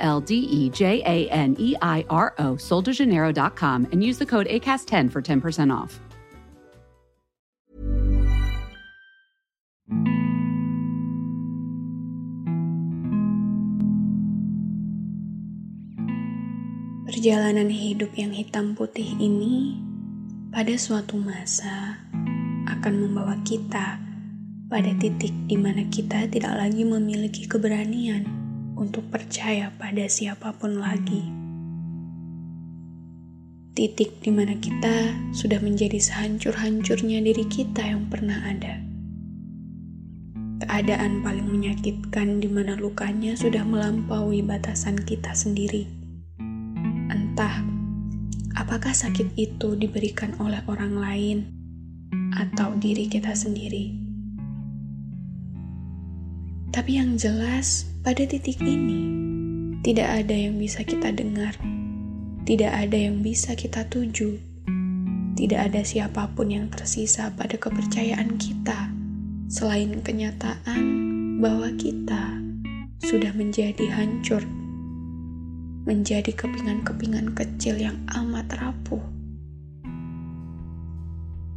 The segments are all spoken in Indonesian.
L D E J A N E I R O, and use the code ACAST10 for 10% off. Perjalanan hidup yang hitam putih ini pada suatu masa akan membawa kita pada titik di mana kita tidak lagi memiliki keberanian untuk percaya pada siapa pun lagi. Titik di mana kita sudah menjadi sehancur-hancurnya diri kita yang pernah ada. Keadaan paling menyakitkan di mana lukanya sudah melampaui batasan kita sendiri. Entah apakah sakit itu diberikan oleh orang lain atau diri kita sendiri. Tapi yang jelas, pada titik ini tidak ada yang bisa kita dengar, tidak ada yang bisa kita tuju, tidak ada siapa pun yang tersisa pada kepercayaan kita selain kenyataan bahwa kita sudah menjadi hancur, menjadi kepingan-kepingan kecil yang amat rapuh.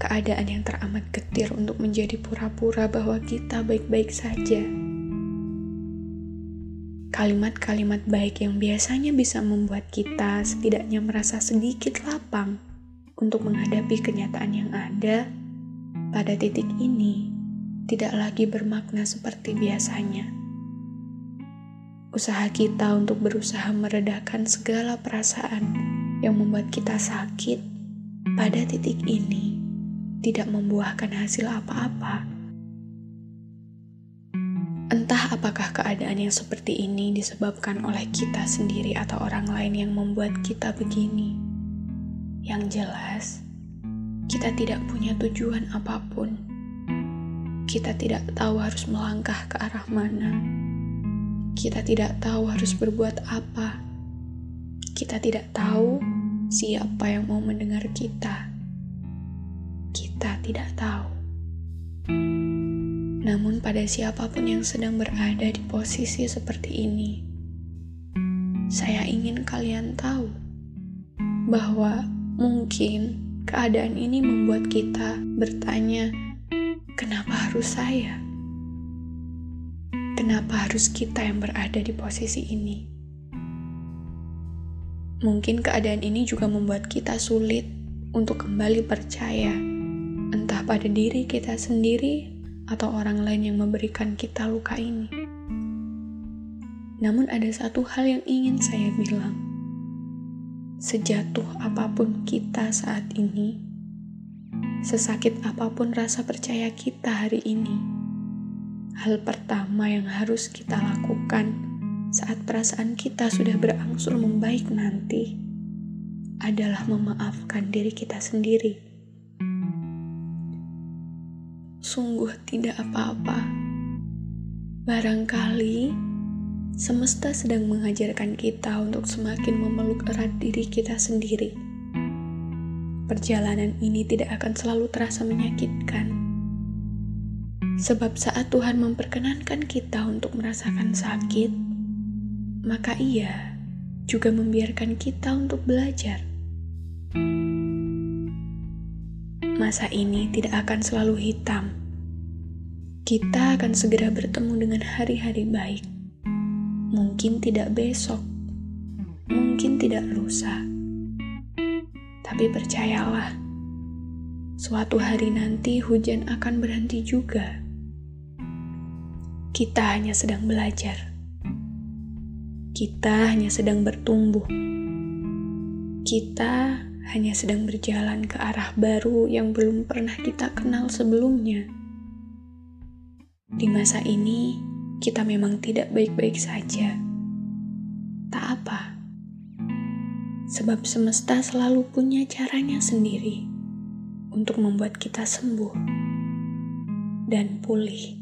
Keadaan yang teramat getir untuk menjadi pura-pura bahwa kita baik-baik saja kalimat-kalimat baik yang biasanya bisa membuat kita setidaknya merasa sedikit lapang untuk menghadapi kenyataan yang ada pada titik ini tidak lagi bermakna seperti biasanya. Usaha kita untuk berusaha meredakan segala perasaan yang membuat kita sakit pada titik ini tidak membuahkan hasil apa-apa apakah keadaan yang seperti ini disebabkan oleh kita sendiri atau orang lain yang membuat kita begini. Yang jelas, kita tidak punya tujuan apa pun. Kita tidak tahu harus melangkah ke arah mana. Kita tidak tahu harus berbuat apa. Kita tidak tahu siapa yang mau mendengar kita. Kita tidak tahu. Namun, pada siapa pun yang sedang berada di posisi seperti ini, saya ingin kalian tahu bahwa mungkin keadaan ini membuat kita bertanya, "Kenapa harus saya? Kenapa harus kita yang berada di posisi ini?" Mungkin keadaan ini juga membuat kita sulit untuk kembali percaya, entah pada diri kita sendiri atau orang lain yang memberikan kita luka ini. Namun, ada satu hal yang ingin saya bilang: sejatuh apa pun kita saat ini, sesakit apa pun rasa percaya kita hari ini, hal pertama yang harus kita lakukan saat perasaan kita sudah berangsur membaik nanti adalah memaafkan diri kita sendiri sungguh tidak apa-apa. Barangkali semesta sedang mengajarkan kita untuk semakin memeluk erat diri kita sendiri. Perjalanan ini tidak akan selalu terasa menyakitkan. Sebab saat Tuhan memperkenankan kita untuk merasakan sakit, maka Ia juga membiarkan kita untuk belajar. Masa ini tidak akan selalu hitam. Kita akan segera bertemu dengan hari-hari baik. Mungkin tidak besok, mungkin tidak lusa. Tapi percayalah, suatu hari nanti hujan akan berhenti juga. Kita hanya sedang belajar. Kita hanya sedang bertumbuh. Kita hanya sedang berjalan ke arah baru yang belum pernah kita kenal sebelumnya. Di masa ini, kita memang tidak baik-baik saja. Tak Sebab semesta selalu punya caranya sendiri untuk membuat kita sembuh dan pulih.